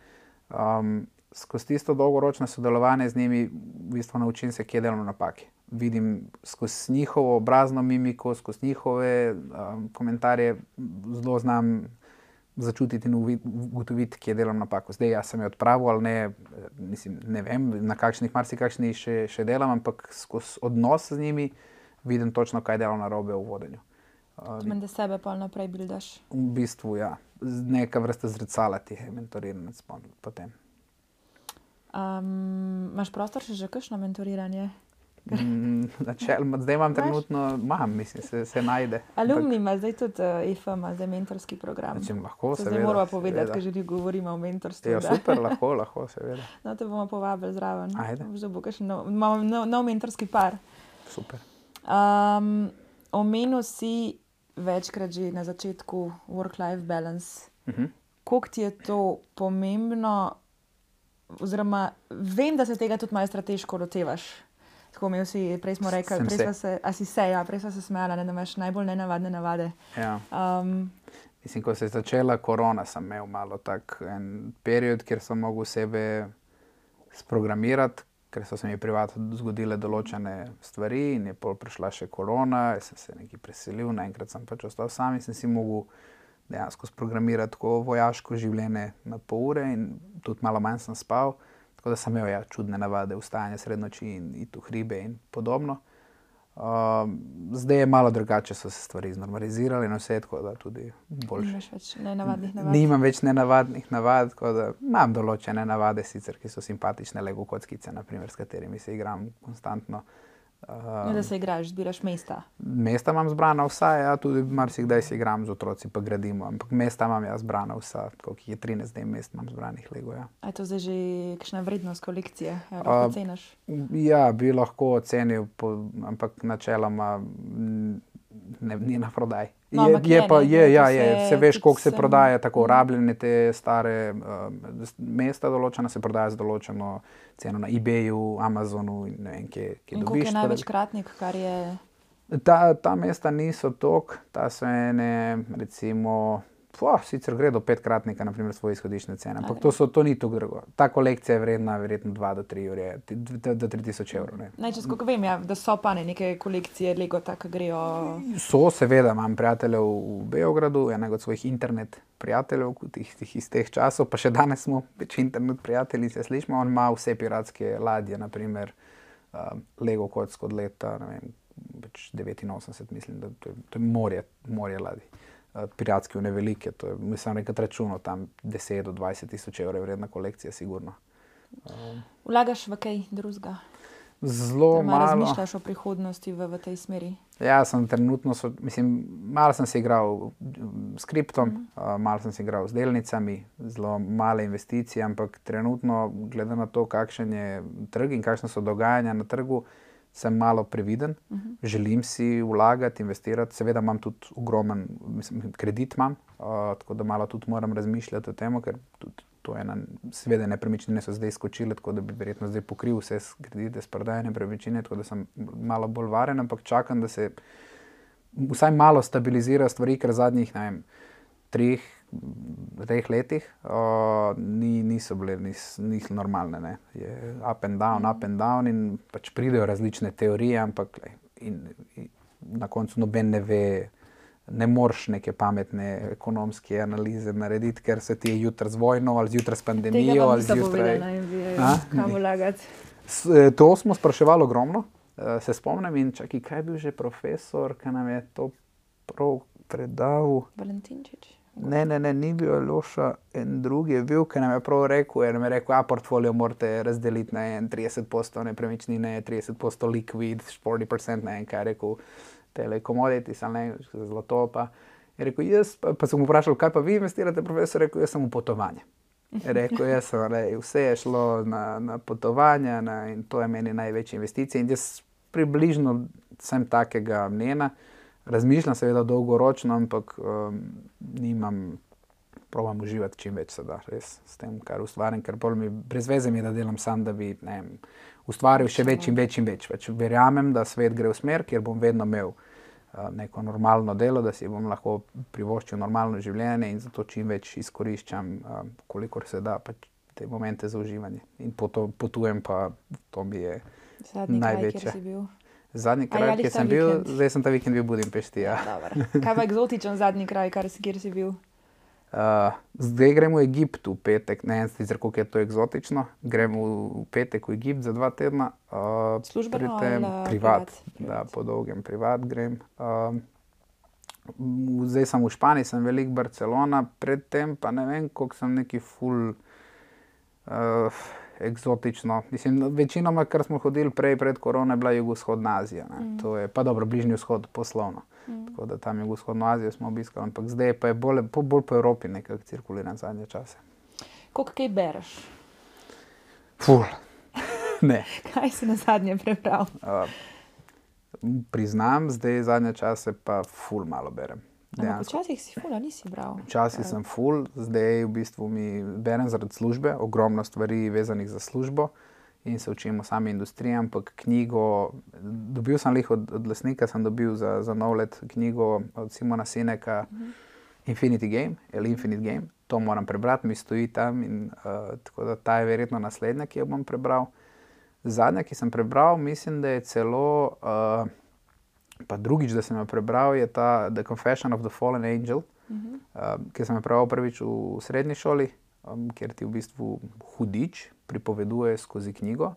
Um, skozi tisto dolgoročno sodelovanje z njimi, v bistvu naučim se, kje delamo napake. Vidim skozi njihovo obrazno mimiko, skozi njihove um, komentarje, zelo znam začutiti in ugotoviti, kje delam napako. Zdaj, jaz sem jo odpravil ali ne, mislim, ne vem, na kakšnih, marsikakšnih še, še delam, ampak skozi odnos z njimi vidim točno, kaj delam na robe v vodenju. Meni, da sebe pa naprej bildaš. v bistvu, ja, neka vrsta zrcala ti je mentoriranec pon- potem. Um, imaš prostor še za kakšno mentoriranje? Mm, Načeloma, zdaj imam trenutno, imam, mislim, se, se najde. Alumni ima zdaj tudi uh, EFA, ima zdaj mentorski program. Če lahko, zdaj seveda. moramo povedati, ker že ni govorimo o mentorstvu. Ja, super, lahko, lahko, seveda. No, te bomo povabili zraven. Ajde. Zdaj bo kakšen nov, imamo nov, nov mentorski par. super. Um, omenil si večkrat že na začetku work-life balance. Mhm. Kako ti je to pomembno, oziroma vem, da se tega tudi malo strateško lotevaš. Tako imel si, prej smo rekli, Sem prej se. se, a si se, ja, prej smo se smejali, da imaš najbolj nenavadne navade. Ja. Um, Mislim, ko se je začela korona, sem imel malo tak en period, kjer sem mogel sebe sprogramirati, ker so se mi privatno zgodile določene stvari in je pol prišla še korona, jaz sem se nekaj preselil, naenkrat sem pač ostal sam in sem si mogel dejansko sprogramirati tako vojaško življenje na pol ure in tudi malo manj sem spal. Tako da sem imel ja, čudne navade, vstajanje sred noči in iti v hribe in podobno. Um, zdaj je malo drugače, so se stvari znormalizirale in vse tako, da tudi boljše. nimaš več nenavadnih navad. Nimam več nenavadnih navad, tako da imam določene navade, sicer, ki so simpatične, lego kockice, naprimer, s katerimi se igram konstantno. Ne, da se igraš, zbiraš mesta. mesta imam zbrana vsa, ja, tudi marsikdaj si igram z otroci, pa gradimo, ampak mesta imam jaz zbrana vsa, ki je 13 dni mest imam zbranih lego. Ja. A je to zdaj že kakšna vrednost kolekcije? Ja, A, lahko ceniš. Ja, bi lahko ocenil, po, ampak načeloma ne, ni na prodaj. No, je, je je, pa, je, ja, je, se veš, koliko se prodaja, tako Mhm. rabljene te stare uh, mesta, določena se prodaja z določeno ceno na eBayu, Amazonu in ne vem, kje, kje In dobiš. je tako da- največkratnik, kar je. Ta, ta mesta niso tok, ta so ene, recimo, po, sicer gre do petkratnika, naprimer, svoje izhodišče cene, ampak to, so, to ni tako drago. Ta kolekcija je vredna verjetno 2 do 3 ure, do 3000 evrov. ne. Naj, če skoro vem, ja, da so pa ne neke kolekcije Lego, tako grejo. So, seveda, imam prijateljev v Beogradu, enega od svojih internet prijateljev, kot jih, tih iz teh časov, pa še danes smo več internet prijatelji, se slišimo. On ima vse piratske ladje, naprimer uh, Lego kock od leta vem, pač 89, mislim, da to je, to je morje, morje ladij. Uh, piratske, ne velike, to je, mislim, nekaj računov, tam 10 do 20 tisoč evrov je vredna kolekcija, sigurno. Um, Vlagaš v kaj drugega? zelo Malo malo. razmišljaš o prihodnosti v, v tej smeri. Ja, sem trenutno, so, mislim, malo sem se igral s kriptom, mm. uh, malo sem se igral z delnicami, zelo male investicije, ampak trenutno, glede na to, kakšen je trg in kakšne so dogajanja na trgu, sem malo previden. Uh -huh. Želim si vlagati, investirati, seveda imam tudi ogromen mislim, kredit, imam, uh, tako da malo tudi moram razmišljati o tem, ker tudi to je ena, seveda nepremičnine so zdaj skočile, tako da bi verjetno zdaj pokril vse kredite, s prodaje nepremičnine, tako da sem malo bolj varen, ampak čakam, da se vsaj malo stabilizirajo stvari, ker zadnjih, ne vem, treh, treh letih uh, ni, niso bile nis, nis normalne. Ne. Je up and down, up and down in pač pridejo različne teorije, ampak lej, in, in na koncu noben ne ve. Ne moreš neke pametne ekonomske analize narediti, ker se ti je jutri z vojno, ali zjutraj s pandemijo, ali zjutraj. Kam vlagati. To smo spraševali ogromno, eh, se spomnim. In čakaj, kaj je bil že profesor, ki nam je to prav predal? Valentinčič. Ne, ne, ne, ni bil Loša, en drugi je bil, ki nam je prav rekel, je nam je rekel, a portfolio morate razdeliti na en 30% nepremičnine, 30% likvid, 40% na en, kaj rekel, telekomoditis ali ne, zlato pa. Je rekel, jaz pa, pa sem mu vprašal, kaj pa vi investirate, profesor, rekel, jaz sem v potovanje. Je rekel, jaz sem, le, vse je šlo na, na potovanja na, in to je meni največja investicija. In jaz približno sem takega mnenja. Razmišljam seveda dolgoročno, ampak um, nimam, probujem uživati čim več se da, res s tem, kar ustvarjam, ker pol mi brez veze mi je, da delam sam, da bi ne vem, ustvaril še več in več in več. Pač verjamem, da svet gre v smer, kjer bom vedno imel uh, neko normalno delo, da si bom lahko privoščil normalno življenje in zato čim več izkoriščam, uh, kolikor se da, pač te momente za uživanje. In potujem, pa to mi je Zadnji kraj, zadnji kraj, jadih kjer sem bil, vikend? zdaj sem ta vikend bil v Budimpešti. Ja. Dobro. Kaj pa eksotičen zadnji kraj, kar si, kjer si bil? Uh, zdaj gremo v Egipt v petek, ne vem, sicer koliko je to eksotično. Gremo v petek v Egipt za dva tedna. Uh, Službeno tem ali, privat, privat? da Privat. po dolgem privat grem. V- zdaj sem v Španiji, sem velik Barcelona, predtem pa ne vem, koliko sem neki full. Uh, eksotično. Mislim, no, večinoma, kar smo hodili prej, pred korono, je bila jugovzhodna Azija. Mm. To je pa dobro, bližnji vzhod poslovno. Mm. Tako da tam jugovzhodno Azijo smo obiskali, ampak zdaj pa je bolj, bolj po Evropi nekako cirkulira zadnje čase. Koliko kaj bereš? Ful. ne. kaj si na zadnje prebral? Uh, priznam, zdaj zadnje čase pa ful malo berem. Včasih si ful, nisi bral. Včasih sem ful, zdaj v bistvu mi berem zaradi službe, ogromno stvari vezanih za službo in se učimo sami industriji. Ampak knjigo, dobil sem jih od, od lesnika, sem dobil za, za nov let knjigo od Simona Sineka, uh mhm. -huh. Infinity Game ali Infinite Game. To moram prebrati, mi stoji tam in uh, tako da ta je verjetno naslednja, ki jo bom prebral. Zadnja, ki sem prebral, mislim, da je celo. Uh, Pa drugič, da sem jo prebral, je ta The Confession of the Fallen Angel, uh -huh. uh, ki sem jo prebral prvič v srednji šoli, um, kjer ti v bistvu hudič pripoveduje skozi knjigo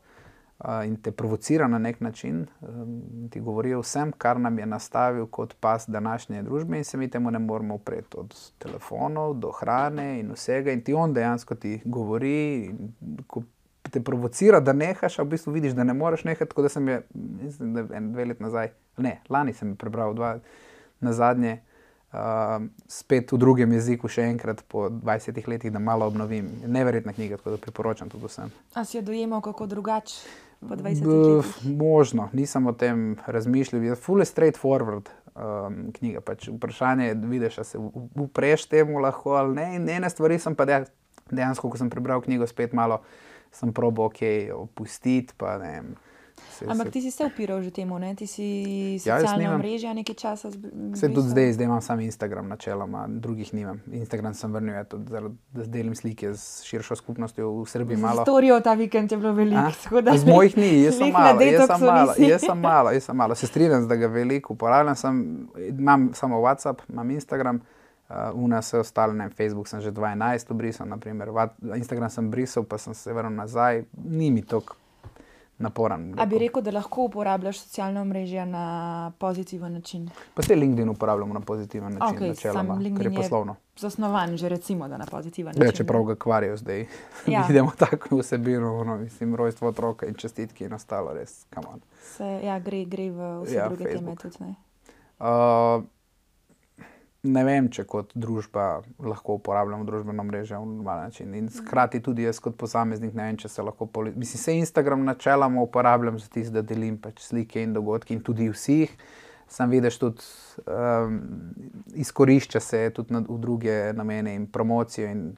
uh, in te provocira na nek način. Um, ti govori o vsem, kar nam je nastavil kot pas današnje družbe, in se mi temu ne moremo upreti, od telefonov do hrane in vsega. In ti on dejansko ti govori te provocira, da nehaš, a v bistvu vidiš, da ne moreš nehati. Tako da sem je, mislim, da en dve let nazaj, ne, lani sem prebral dva na zadnje. Uh, spet v drugem jeziku, še enkrat po 20 letih, da malo obnovim. Neverjetna knjiga, tako da priporočam tudi vsem. A si jo dojemal kako drugače po 20 letih? Možno, nisem o tem razmišljal. Je fully straightforward um, knjiga. Pač vprašanje je, vidiš, se upreš temu lahko ali ne. In ene stvari sem pa dejansko, ko sem prebral knjigo, spet malo sem probo ok, opustiti. Ampak ti si se upiral že temu, ne? ti si ja, socialna mreža nekaj časa. Se tudi zdaj, zdaj imam samo Instagram, načeloma, drugih nimam. Instagram sem vrnil, ja, tudi, da delim slike z širšo skupnostjo v Srbiji. Storijo ta vikend je bilo veliko. Z mojih ni, jaz sem malo, jaz sem malo, jaz sem malo, jaz sem malo. Se strinjam, da ga veliko uporabljam. Sem, imam samo WhatsApp, imam Instagram. Uh, Una se ostale, ne, Facebook sem že 12 obrisal, naprimer. Instagram sem brisal, pa sem se vrnil nazaj, ni mi tako naporen. A bi rekel, da lahko uporabljaš socialno mrežo na pozitiven način? Pa se LinkedIn uporabljamo na pozitiven način, okay, načeloma, ker je poslovno. Zasnovan že recimo, da na pozitiven način. Ja, čeprav ga kvarijo zdaj. Ja. Vidimo tako vsebino, no, mislim, rojstvo otroka in čestitki in ostalo, res, kamor. Ja, gre, gre v vse ja, druge Facebook. teme tudi. Uh, ne vem, če kot družba lahko uporabljamo družbeno mrežo na normalen način. In hkrati tudi jaz kot posameznik ne vem, če se lahko. Mislim, se Instagram načeloma uporabljam za tisto, da delim pač slike in dogodke in tudi vsi jih. Sam vidiš tudi um, izkorišča se tudi na, v druge namene in promocijo in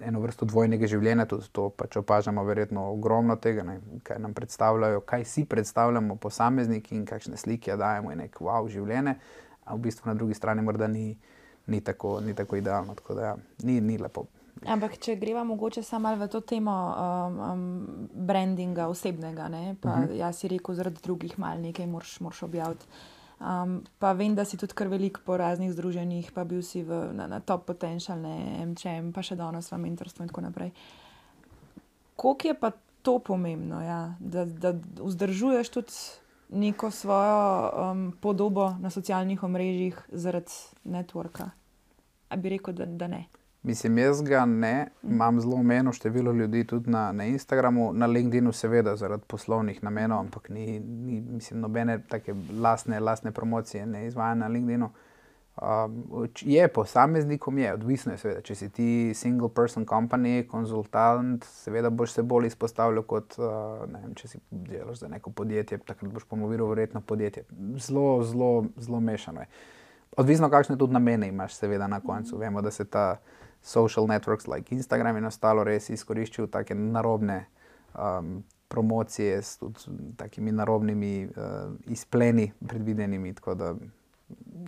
eno vrsto dvojnega življenja. Tudi to pač opažamo, verjetno ogromno tega, ne, kaj nam predstavljajo, kaj si predstavljamo posamezniki in kakšne slike dajemo in nek wow življenje a v bistvu na drugi strani morda ni, ni, tako, ni tako idealno. Tako da, ja, ni, ni lepo. Ampak, če greva mogoče samo v to temo um, um, brandinga osebnega, ne? pa uh mhm. -huh. jaz si rekel, zaradi drugih mal nekaj moraš, moraš objaviti. Um, pa vem, da si tudi kar velik po raznih združenjih, pa bil si v, na, na top potential, ne MČM, pa še danes v mentorstvu in tako naprej. Koliko je pa to pomembno, ja? da, da vzdržuješ tudi neko svojo um, podobo na socialnih omrežjih zaradi networka? Ali bi rekel, da, da ne? Mislim, jaz ga ne, mm. imam zelo omejeno število ljudi tudi na, na Instagramu, na LinkedInu, seveda zaradi poslovnih namenov, ampak ni, ni mislim, nobene take lastne, lastne promocije ne izvajam na LinkedInu. Um, je posameznikom, je odvisno, je, seveda, če si ti single person company, konzultant, seveda boš se bolj izpostavljal kot uh, ne vem, če si delaš za neko podjetje, takrat boš promoviral verjetno podjetje. Zelo, zelo, zelo mešano je. Odvisno, kakšne tudi namene imaš, seveda na koncu. Vemo, da se ta social networks, like Instagram in ostalo, res izkoriščajo take narobne um, promocije s takimi narobnimi uh, izpleni predvidenimi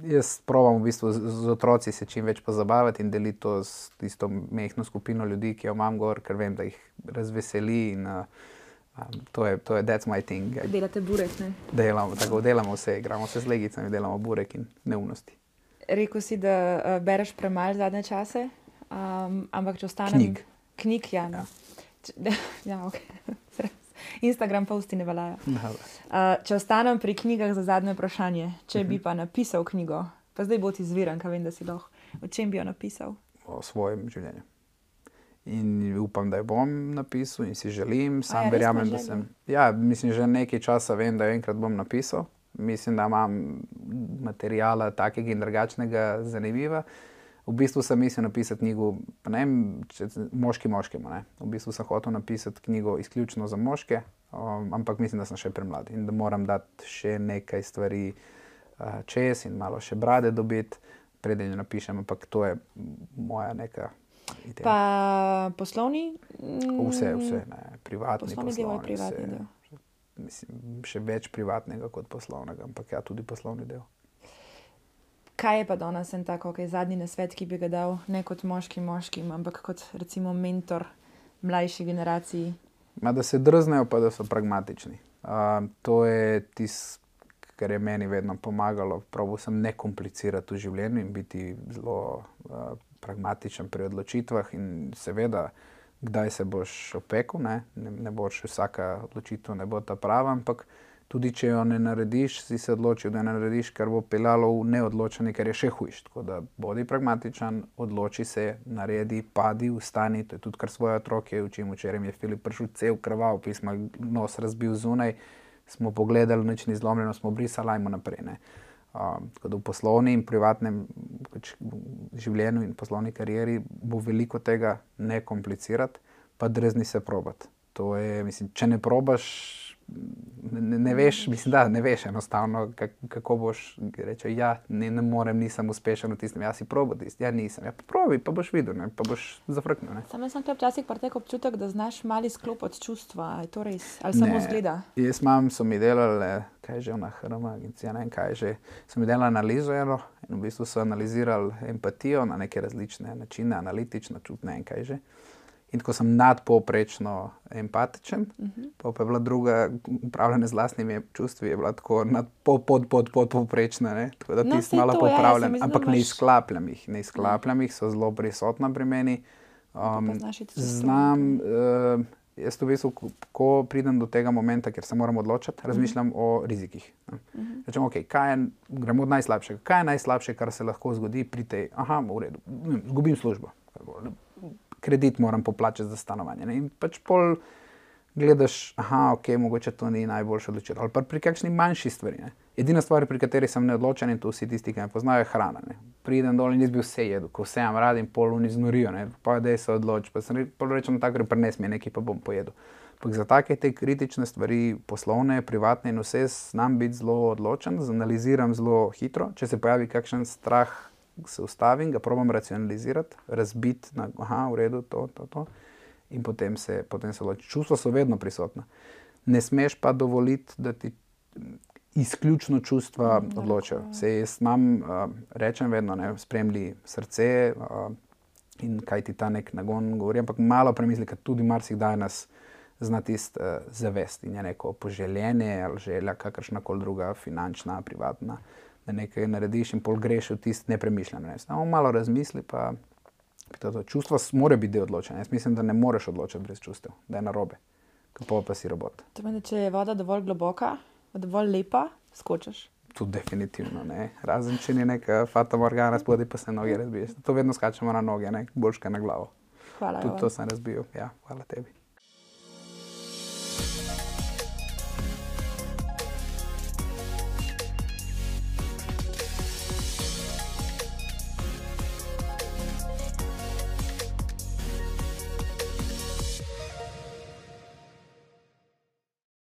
jaz probujem v bistvu z, z otroci se čim več pozabavati in deliti to s tisto mehko skupino ljudi, ki jo imam gor, ker vem, da jih razveseli. In, uh, um, to je, to je, that's my thing. Delate burek, ne? Delamo, tako delamo vse, igramo se z legicami, delamo burek in neumnosti. Rekl si, da uh, bereš premalo zadnje čase, um, ampak če ostaneš. Knjig. Knjig, ja. No. ja. ja, ok. Instagram posti ne veljajo. Uh, če ostanem pri knjigah za zadnje vprašanje, če bi mhm. pa napisal knjigo, pa zdaj bo ti zviran, kaj vem, da si lahko. O čem bi jo napisal? O svojem življenju. In upam, da jo bom napisal in si želim, A sam ja, verjamem, da sem. Ja, mislim, že nekaj časa vem, da jo enkrat bom napisal. Mislim, da imam materijala takega in drugačnega zanimiva. V bistvu sem mislil napisati knjigo, ne vem, moški moškemu. Ne. V bistvu sem hotel napisati knjigo izključno za moške, um, ampak mislim, da sem še premlad in da moram dati še nekaj stvari uh, čez in malo še brade dobiti, preden jo napišem. Ampak to je moja neka ideja. Pa poslovni? mm, Vse, vse, ne, privatni, Poslovni del je poslovni, privatni vse. del. Mislim, še več privatnega kot poslovnega, ampak ja, tudi poslovni del. Kaj je pa danes en tako, kaj zadnji nasvet, ki bi ga dal ne kot moški moškim, ampak kot recimo mentor mlajši generaciji? Ma, da se drznejo, pa da so pragmatični. Uh, to je tisto, kar je meni vedno pomagalo. Pravil sem ne komplicirati v življenju in biti zelo uh, pragmatičen pri odločitvah. In seveda, kdaj se boš opekel, ne, ne, ne boš vsaka odločitev, ne bo ta prava, ampak tudi če jo ne narediš, si se odločil, da jo ne narediš, kar bo peljalo v neodločanje, kar je še hujš. Tako da bodi pragmatičen, odloči se, naredi, padi, vstani. To je tudi kar svoje otroke učim. Včeraj je Filip prišel cel krvav, pisma, nos razbil zunaj. Smo pogledali, nič ni zlomljeno, smo brisali, ajmo naprej. Ne. Um, tako da v poslovni in privatnem pač, življenju in poslovni karieri bo veliko tega ne komplicirati, pa drezni se probati. To je, mislim, če ne probaš, ne, ne veš, mislim, da ne veš enostavno, kak, kako boš rekel. Ja, ne, ne morem, nisem uspešen v tistem, jaz si probo tisti, ja, nisem. Ja, probi, pa boš videl, ne, pa boš zafrknil. Ne. Sam sem tukaj včasih pa tek občutek, da znaš mali sklopiti čustva. A Je to res? Ali samo Ne. zgleda? Jaz imam, so mi delali, kaj že na HRM, agencija, ne vem kaj že. So mi delali analizo eno in v bistvu so analizirali empatijo na neke različne načine, analitično, čutne in kaj že. In ko sem nadpovprečno empatičen, uh -huh. pa pa je bila druga, upravljanje z lastnimi čustvi, je bila tako nad, pod, pod, pod, povprečna. Ne? Tako da No, ti malo to, ja, sem mislila, ampak ne izklapljam jih, ne izklapljam jih, so zelo prisotna pri meni. Um, znam, uh, jaz v bistvu, ko- pridem do tega momenta, kjer se moram odločiti, razmišljam o rizikih. ne. Rečem, okay, kaj je, gremo od najslabšega. Kaj je najslabše, kar se lahko zgodi pri tej, aha, v redu, izgubim službo, kredit moram poplačati za stanovanje. Ne? In pač pol gledaš, aha, ok, mogoče to ni najboljša odločitev. Ali pa pri kakšni manjši stvari. Ne? Edina stvar, pri kateri sem neodločen in to vsi tisti, ki me poznajo, je hrana. Ne? Pridem dol in jaz bi vse jedel, ko vse imam rad in pol oni znorijo, pa da se odloči. Pa sem rečem tako, prines mi nekaj, pa bom pojedel. Ampak za take te kritične stvari, poslovne, privatne in vse, znam biti zelo odločen, zanaliziram zelo hitro. Če se pojavi kakšen strah, se ustavim, ga probam racionalizirati, razbiti na, aha, v redu, to, to, to. In potem se, potem se odloči. Čustva so vedno prisotna. Ne smeš pa dovoliti, da ti izključno čustva Mm, lahko- Se jaz imam, uh, rečem vedno, ne, spremlji srce uh, in kaj ti ta nek nagon govori, ampak malo premisli, ker tudi marsikdaj nas zna tisti uh, zavest in je neko poželjenje ali želja, kakršna koli druga, finančna, privatna, da nekaj narediš in pol greš v tisti nepremišljen. Ne. Samo malo razmisli, pa to, to. čustva s- mora biti del odločanja. Jaz mislim, da ne moreš odločati brez čustev, da je narobe, kako pa si robot. To pomeni, če je voda dovolj globoka, dovolj lepa, skočiš. Tu definitivno ne. Razen če ni neka fata morgana, spodaj pa se noge razbiješ. To vedno skačemo na noge, ne boljš kaj na glavo. Hvala. Tudi to sem razbil. Ja, hvala tebi.